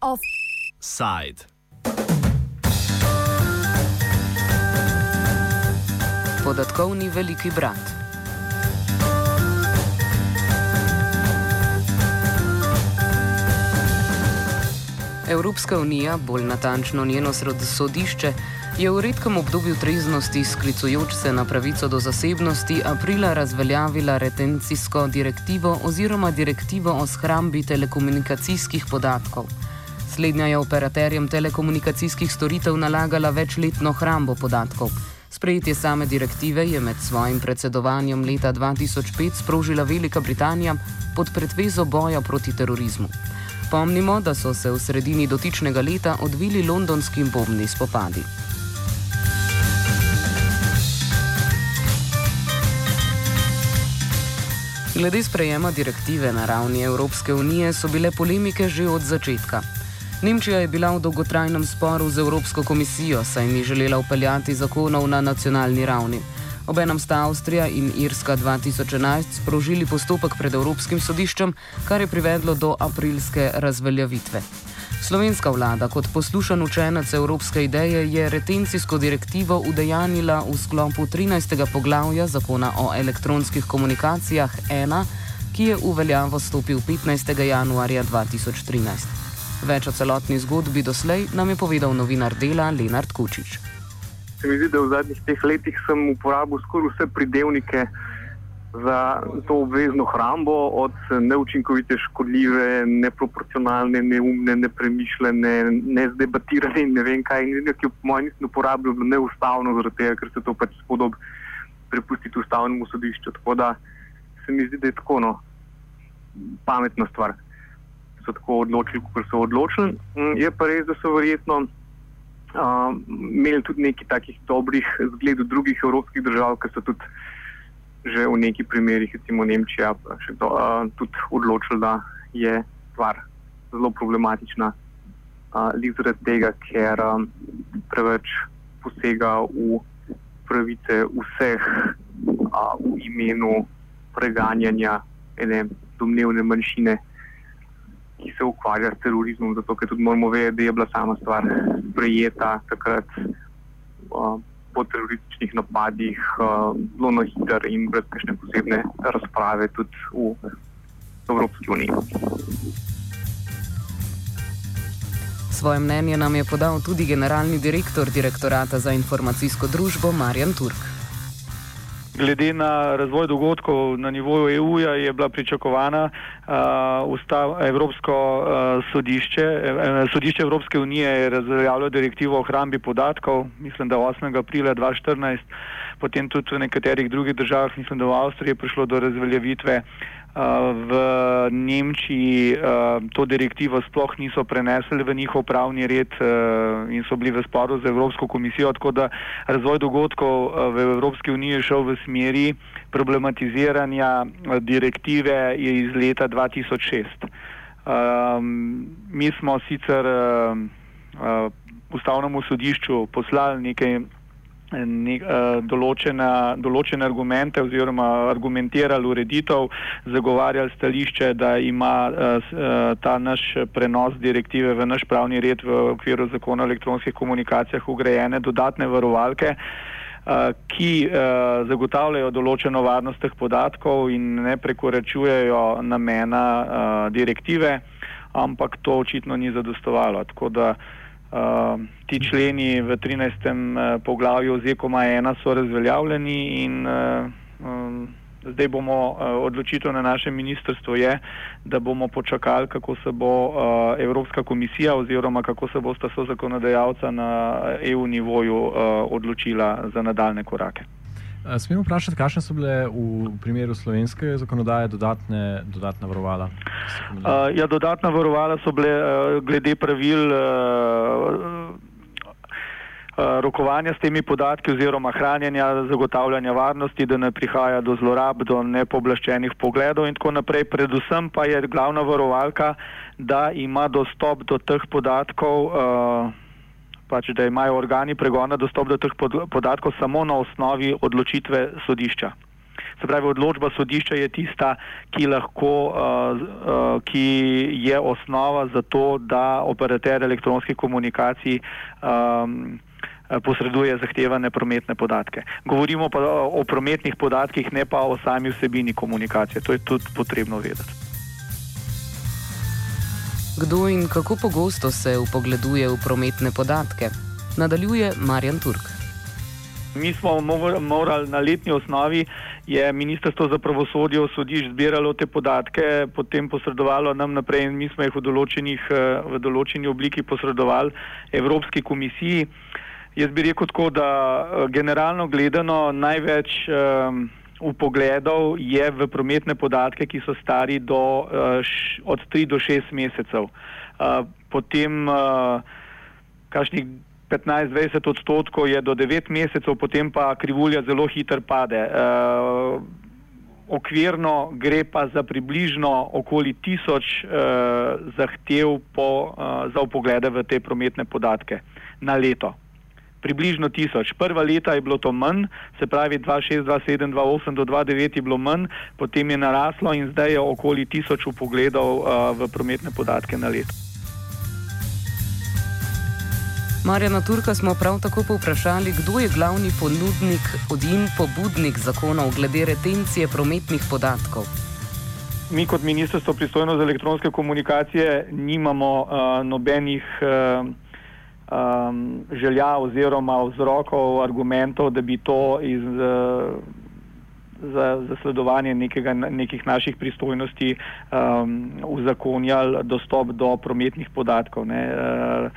Offside. Podatkovni veliki brat. Evropska unija, bolj natančno njeno sodišče, je v redkem obdobju treznosti, sklicujoč se na pravico do zasebnosti, aprila razveljavila retencijsko direktivo oziroma direktivo o shrambi telekomunikacijskih podatkov. Slednja je operaterjem telekomunikacijskih storitev nalagala večletno hrambo podatkov. Sprejetje same direktive je med svojim predsedovanjem leta 2005 sprožila Velika Britanija pod pretvezo boja proti terorizmu. Spomnimo, da so se v sredini dotičnega leta odvili londonski bombni spopadi. Glede sprejema direktive na ravni Evropske unije so bile polemike že od začetka. Nemčija je bila v dolgotrajnem sporu z Evropsko komisijo, saj ni želela upeljati zakonov na nacionalni ravni. Obenem sta Avstrija in Irska 2011 sprožili postopek pred Evropskim sodiščem, kar je privedlo do aprilske razveljavitve. Slovenska vlada kot poslušan učenec evropske ideje je retencijsko direktivo udejanila v sklopu 13. poglavja zakona o elektronskih komunikacijah 1, ki je v veljavo stopil 15. januarja 2013. Več o celotni zgodbi doslej nam je povedal novinar dela Lenard Kučič se mi zdi, da v zadnjih teh letih sem uporabil skoraj vse pridevnike za to obvezno hrambo, od neučinkovite, škodljive, neproporcionalne, neumne, nepremišljene, nezdebatirane in ne vem kaj. Nekaj, po mojem, nisem uporabljal neustavno, tega, ker se to pač spodob prepustiti ustavnemu sodišču. Tako da se mi zdi, da je tako no, pametna stvar. So tako odločili, kot so odločili. Je pa res, da so verjetno imeli tudi nekaj takih dobrih zgledov drugih evropskih držav, ki so tudi že v nekih primerih, recimo Nemčija, še to, uh, tudi odločili, da je stvar zelo problematična. Zaradi uh, tega, ker um, preveč posega v pravice vseh uh, v imenu preganjanja ene domnevne manjšine ki se ukvarja s terorizmom, zato ker tudi moramo vedeti, da je bila sama stvar sprejeta takrat uh, po terorističnih napadih, uh, zelo na hiter in brez kakšne posebne razprave tudi v Evropski uniji. Svoje mnenje nam je podal tudi generalni direktor direktorata za informacijsko družbo Marjan Turk. Glede na razvoj dogodkov na nivoju EU-ja je bila pričakovana uh, ustav, Evropsko uh, sodišče. Uh, sodišče Evropske unije je razveljavilo direktivo o hrambi podatkov, mislim, da 8. aprila 2014, potem tudi v nekaterih drugih državah, mislim, da v Avstriji je prišlo do razveljavitve uh, v Nemčiji to direktivo sploh niso prenesli v njihov pravni red in so bili v sporu z Evropsko komisijo, tako da razvoj dogodkov v Evropski uniji je šel v smeri problematiziranja direktive iz leta 2006. Mi smo sicer ustavnemu sodišču poslali nekaj ne, uh, določena, določene argumente oziroma argumentirali ureditev, zagovarjali stališče, da ima uh, ta naš prenos direktive v naš pravni red v okviru zakona o elektronskih komunikacijah ugrajene dodatne varovalke, ki uh, zagotavljajo določeno varnost teh podatkov in ne prekoračujejo namena uh, direktive, ampak to očitno ni zadostovalo. Tako da uh, Uh, ti členi v 13. Uh, poglavju ZEKOMA 1 so razveljavljeni in uh, um, zdaj bomo, uh, odločitev na našem ministrstvu je, da bomo počakali, kako se bo uh, Evropska komisija oziroma kako se bosta so zakonodajalca na EU nivoju uh, odločila za nadaljne korake. Smemo vprašati, kakšne so bile v primeru slovenske zakonodaje dodatne, dodatna varovala? Uh, ja, dodatna varovala so bile uh, glede pravil uh, rokovanja s temi podatki oziroma hranjenja, zagotavljanja varnosti, da ne prihaja do zlorab, do nepoblaščenih pogledov in tako naprej. Predvsem pa je glavna varovalka, da ima dostop do teh podatkov. Uh, pač, da imajo organi pregona dostop do teh podatkov samo na osnovi odločitve sodišča. Se pravi, odločba sodišča je tista, ki, lahko, uh, uh, ki je osnova za to, da operater elektronskih komunikacij um, posreduje zahtevane prometne podatke. Govorimo pa o prometnih podatkih, ne pa o sami vsebini komunikacije. To je tudi potrebno vedeti. Kdo in kako pogosto se upogleduje v prometne podatke? Nadaljuje Marjan Turk. Mi smo morali na letni osnovi, je Ministrstvo za pravosodje v sodišč zbiralo te podatke, potem posredovalo nam naprej in mi smo jih v, eh, v določeni obliki posredovali Evropski komisiji. Jaz bi rekel tako, da eh, generalno gledano največ um, upogledov je v prometne podatke, ki so stari do, uh, š, od 3 do 6 mesecev. Uh, potem uh, kakšnih 15-20 odstotkov je do 9 mesecev, potem pa krivulja zelo hitro pade. Uh, okvirno gre pa za približno okoli tisoč uh, zahtev po, uh, za upoglede v te prometne podatke na leto. Približno tisoč. Prva leta je bilo to manj, se pravi 2006, 2007, 2008 do 2009 je bilo manj, potem je naraslo in zdaj je okoli tisoč upogledov uh, v prometne podatke na leto. Marjana Turka smo prav tako povprašali, kdo je glavni ponudnik in pobudnik zakonov glede retencije prometnih podatkov. Mi kot ministrstvo pristojno za elektronske komunikacije nimamo uh, nobenih uh, um, želja oziroma vzrokov, argumentov, da bi to iz, uh, za zasledovanje nekega, nekih naših pristojnosti um, uzakonjali dostop do prometnih podatkov. Ne. Uh,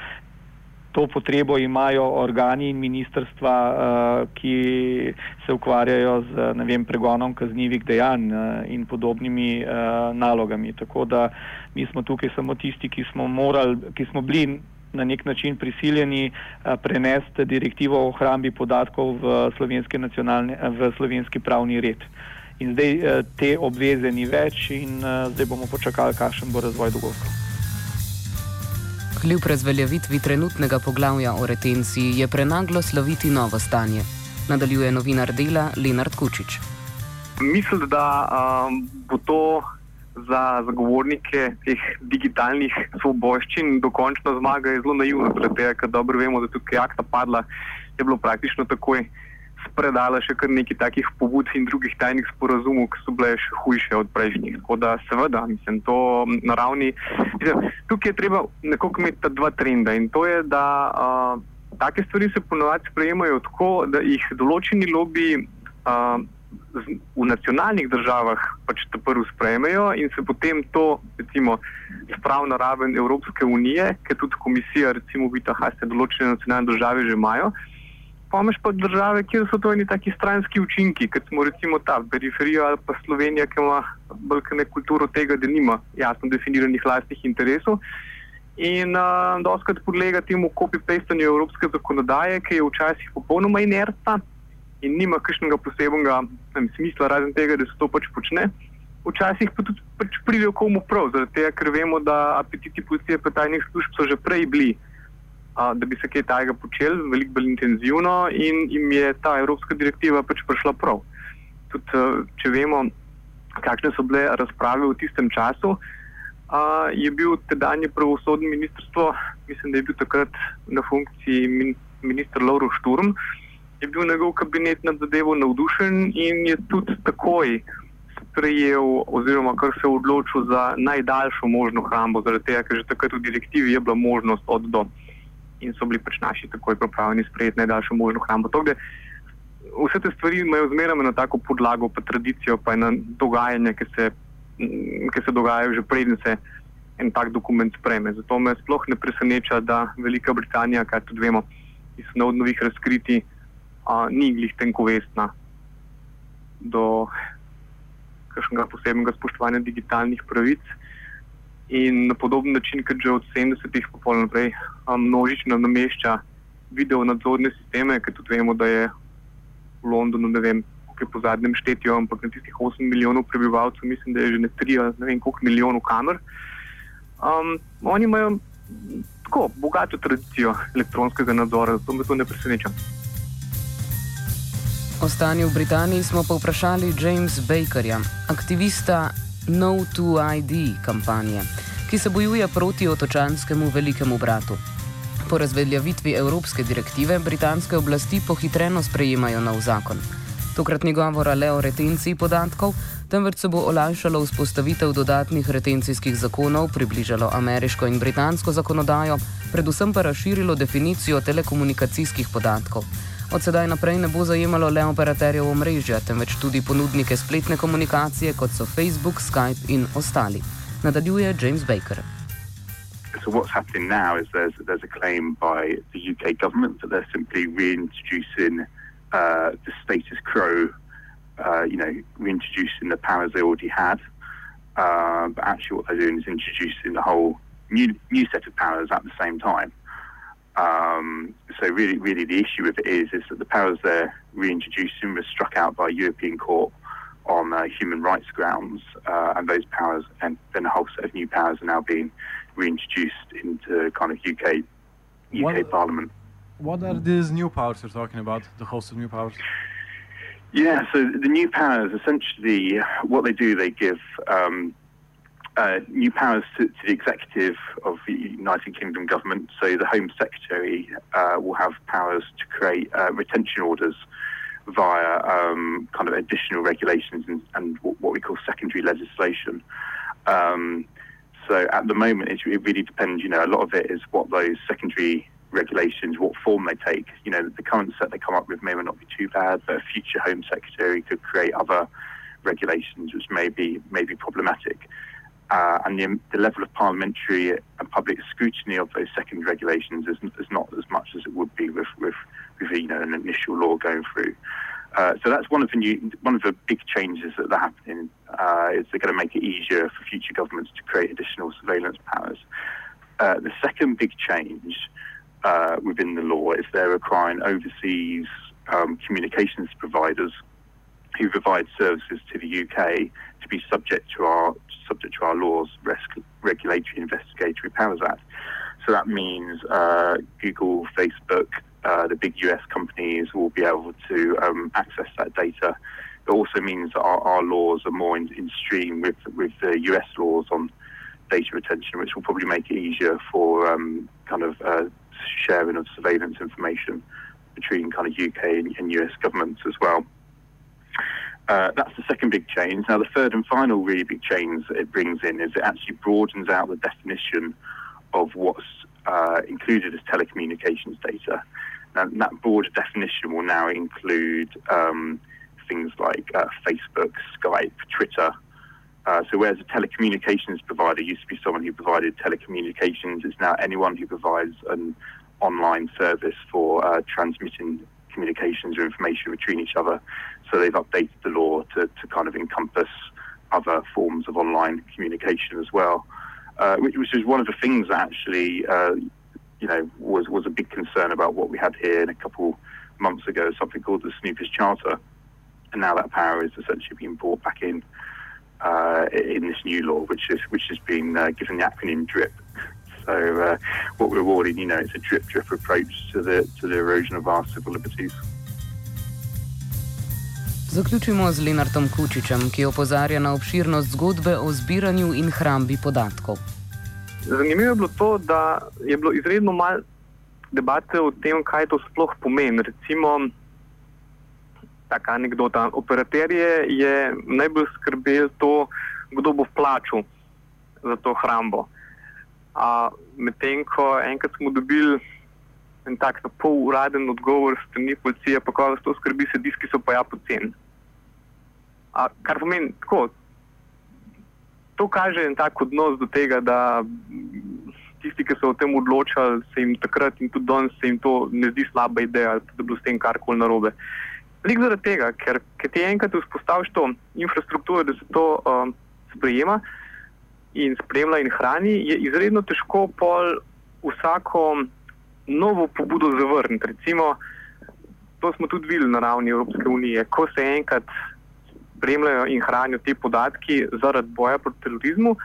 to potrebo imajo organi in ministrstva, uh, ki se ukvarjajo z vem, pregonom kaznjivih dejanj uh, in podobnimi uh, nalogami. Tako da mi smo tukaj samo tisti, ki smo, morali, ki smo bili na nek način prisiljeni uh, prenesti direktivo o hrambi podatkov v slovenski, v slovenski pravni red. In zdaj uh, te obveze ni več in zdaj bomo počakali, kakšen bo razvoj dogodkov. Kljub razveljavitvi trenutnega poglavja o retenciji je prenaglo sloviti novo stanje. Nadaljuje novinar dela Lenard Kučič. Mislim, da um, bo to za zagovornike teh digitalnih svoboščin dokončna zmaga zelo naivno, ker dobro vemo, da tukaj je akta padla, je bilo praktično takoj predala še kar nekaj takih pobud in drugih tajnih sporazumov, ki so bile še hujše od prejšnjih. Tako da, seveda, mislim, to na ravni. Mislim, tukaj je treba nekako imeti ta dva trenda in to je, da uh, take stvari se ponovadi sprejemajo tako, da jih določeni lobiji. Uh, V nacionalnih državah pač to prvo sprejmejo in se potem to, recimo, spravi na raven Evropske unije, ker tudi komisija, recimo, vidi, da se določene nacionalne države že imajo, Pomeš pa države, kjer so to neki taki stranski učinki, kot smo recimo ta periferija ali pa Slovenija, ki ima bolj kulturo tega, da nima jasno definiranih lastnih interesov. In uh, doskrat podlega temu copy-pastanju evropske zakonodaje, ki je včasih popolnoma inertna in nima kakšnega posebnega vem, smisla, razen tega, da se to pač počne. Včasih pa tudi pač pridejo komu prav, zaradi tega, ker vemo, da apetiti policije pa tajnih služb so že prej bili da bi se kaj tajega počeli, veliko bolj intenzivno in jim je ta evropska direktiva pač prišla prav. Tudi, če vemo, kakšne so bile razprave v tistem času, je bil tedajni pravosodni ministrstvo, mislim, da je bil takrat na funkciji ministr Lauro Šturm, je bil njegov kabinet nad zadevo navdušen in je tudi takoj sprejel oziroma kar se odločil za najdaljšo možno hrambo, zaradi tega, ker že takrat v direktivi je bila možnost od do in so bili pač naši takoj pripravljeni sprejeti najdaljšo možno hrambo. Togde, vse te stvari imajo zmeraj na tako podlago, pa tradicijo, pa na dogajanje, ki se, ki se dogajajo že predtem se en tak dokument spreme. Zato me sploh ne preseneča, da Velika Britanija, kar tudi vemo iz novih razkriti, a, ni glih tenkovestna do kakšnega posebnega spoštovanja digitalnih pravic. In na podoben način, kot že od 70-ih pa naprej, množično namešča video nadzorne sisteme, ker tudi vemo, da je v Londonu, ne vem, kaj po zadnjem štetju, ampak na tistih 8 milijonov prebivalcev, mislim, da je že ne 3, ne vem, koliko milijonov kamer. Um, oni imajo tako bogato tradicijo elektronskega nadzora, zato me to ne preseneča. O stanju v Britaniji smo pa vprašali James Bakerja, aktivista No to ID kampanje, ki se bojuje proti otočanskemu velikemu bratu. Po razveljavitvi evropske direktive britanske oblasti pohitreno sprejemajo nov zakon. Tokrat ni govora le o retenciji podatkov, temveč se bo olajšalo vzpostavitev dodatnih retencijskih zakonov, približalo ameriško in britansko zakonodajo, predvsem pa razširilo definicijo telekomunikacijskih podatkov. Od sedaj naprej ne bo zajemalo le operaterjev omrežja, temveč tudi ponudnike spletne komunikacije, kot so Facebook, Skype in ostali. Nadaljuje James Baker. So what's happening now is there's there's a claim by the UK government that they're simply reintroducing uh, the status quo, uh, you know, reintroducing the powers they already had. Uh, but actually, what they're doing is introducing a whole new new set of powers at the same time. Um, so really, really, the issue with it is is that the powers they're reintroducing were struck out by European court on uh, human rights grounds, uh, and those powers and then a whole set of new powers are now being reintroduced into kind of UK UK What- Parliament. What are these new powers you're talking about? The host of new powers? Yeah, so the new powers essentially what they do, they give um, uh, new powers to, to the executive of the United Kingdom government. So the Home Secretary uh, will have powers to create uh, retention orders via um, kind of additional regulations and, and what we call secondary legislation. Um, so at the moment, it's, it really depends. You know, a lot of it is what those secondary regulations, what form they take. You know, the current set they come up with may not be too bad, but a future Home Secretary could create other regulations which may be may be problematic. Uh, and the, the level of parliamentary and public scrutiny of those second regulations is, is not as much as it would be with, with, with you know an initial law going through. Uh, so that's one of the new, one of the big changes that are happening. Uh, is they're going to make it easier for future governments to create additional surveillance powers. Uh, the second big change uh, within the law is they're requiring overseas um, communications providers who provide services to the UK to be subject to our subject to our laws, Regulatory Investigatory Powers Act. So that means uh, Google, Facebook, uh, the big US companies will be able to um, access that data. It also means that our, our laws are more in, in stream with with the US laws on data retention, which will probably make it easier for um, kind of uh, sharing of surveillance information between kind of UK and, and US governments as well. Uh, that's the second big change. Now, the third and final really big change that it brings in is it actually broadens out the definition of what's uh, included as telecommunications data. Now, that broader definition will now include um, things like uh, Facebook, Skype, Twitter. Uh, so, whereas a telecommunications provider used to be someone who provided telecommunications, it's now anyone who provides an online service for uh, transmitting communications or information between each other. So they've updated the law to, to kind of encompass other forms of online communication as well, uh, which, which is one of the things that actually, uh, you know, was, was a big concern about what we had here in a couple months ago, something called the Snoopers Charter. And now that power is essentially being brought back in uh, in this new law, which is which has been uh, given the acronym DRIP. So uh, what we're awarding, you know, it's a drip drip approach to the to the erosion of our civil liberties. Zaključimo z Lenartom Kučičem, ki opozarja na obširnost zgodbe o zbiranju in hrambi podatkov. Zanimivo je bilo to, da je bilo izredno malo debate o tem, kaj to sploh pomeni. Recimo, taka anekdota. Operaterje je najbolj skrbel to, kdo bo plačal za to hrambo. Medtem ko enkrat smo dobili en tak pol uraden odgovor strani policije, pa ko vas to skrbi, se diski so pa ja poceni. Kar pomeni tako. To kaže en tak odnos do tega, da tisti, ki so o tem odločali, se jim takrat in tudi danes se jim to ne zdi slaba ideja, da bi bilo s tem karkoli narobe. Lik zaradi tega, ker, ker ti enkrat vzpostaviš to infrastrukturo, da se to um, sprejema in spremlja in hrani, je izredno težko pol vsako novo pobudo zavrniti. Recimo, to smo tudi videli na ravni Evropske unije, ko se enkrat spremljajo in hranijo ti podatki zaradi boja proti terorizmu,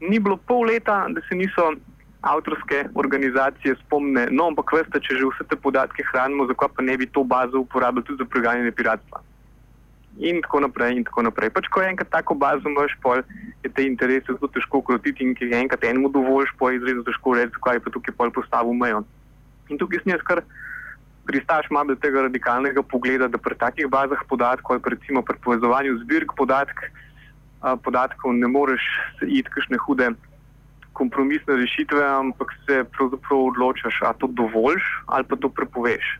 ni bilo pol leta, da se niso avtorske organizacije spomne, no, ampak veste, če že vse te podatke hranimo, zakaj pa ne bi to bazo uporabljali tudi za preganjanje piratstva. In tako naprej, in tako naprej. Pač, ko enkrat tako bazo imaš, pol je te interese zelo težko ukrotiti in ki jih enkrat enemu dovoliš, pa je izredno težko reči, zakaj je pa tukaj pol postavil mejo. In tukaj sem jaz kar pristaš malo tega radikalnega pogleda, da pri takih bazah podatkov, ali recimo pri povezovanju zbirk podatk, podatkov ne moreš iti kakšne hude kompromisne rešitve, ampak se pravzaprav odločaš, a to dovoliš ali pa to prepoveš.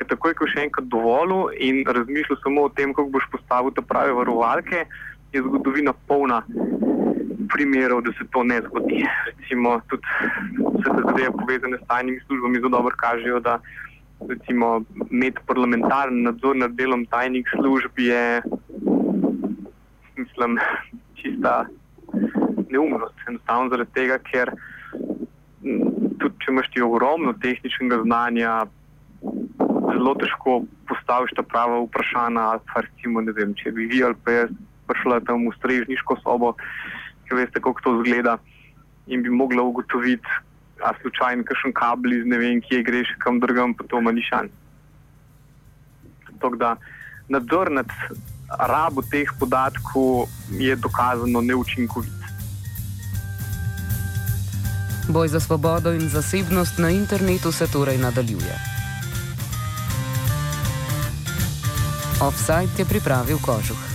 Ker takoj, ko še enkrat dovolil in razmišljal samo o tem, kako boš postavil te prave varovalke, je zgodovina polna primerov, da se to ne zgodi. Recimo, tudi vse te zadeve povezane s tajnimi službami zelo dobro kažejo, da recimo med parlamentarnim nadzor nad delom tajnih služb je, mislim, čista neumnost. Enostavno zaradi tega, ker tudi če imaš ti ogromno tehničnega znanja, zelo težko postaviš ta prava vprašanja. Pa recimo, ne vem, če bi vi ali pa jaz prišla tam v strežniško sobo, ki veste, kako to zgleda, in bi mogla ugotoviti, a slučajno kakšen kabel iz ne vem, kje greš, kam drugam, pa to ima ni šans. Tako da nadzor nad rabo teh podatkov je dokazano neučinkovit. Boj za svobodo in zasebnost na internetu se torej nadaljuje. Offside je pripravil kožuh.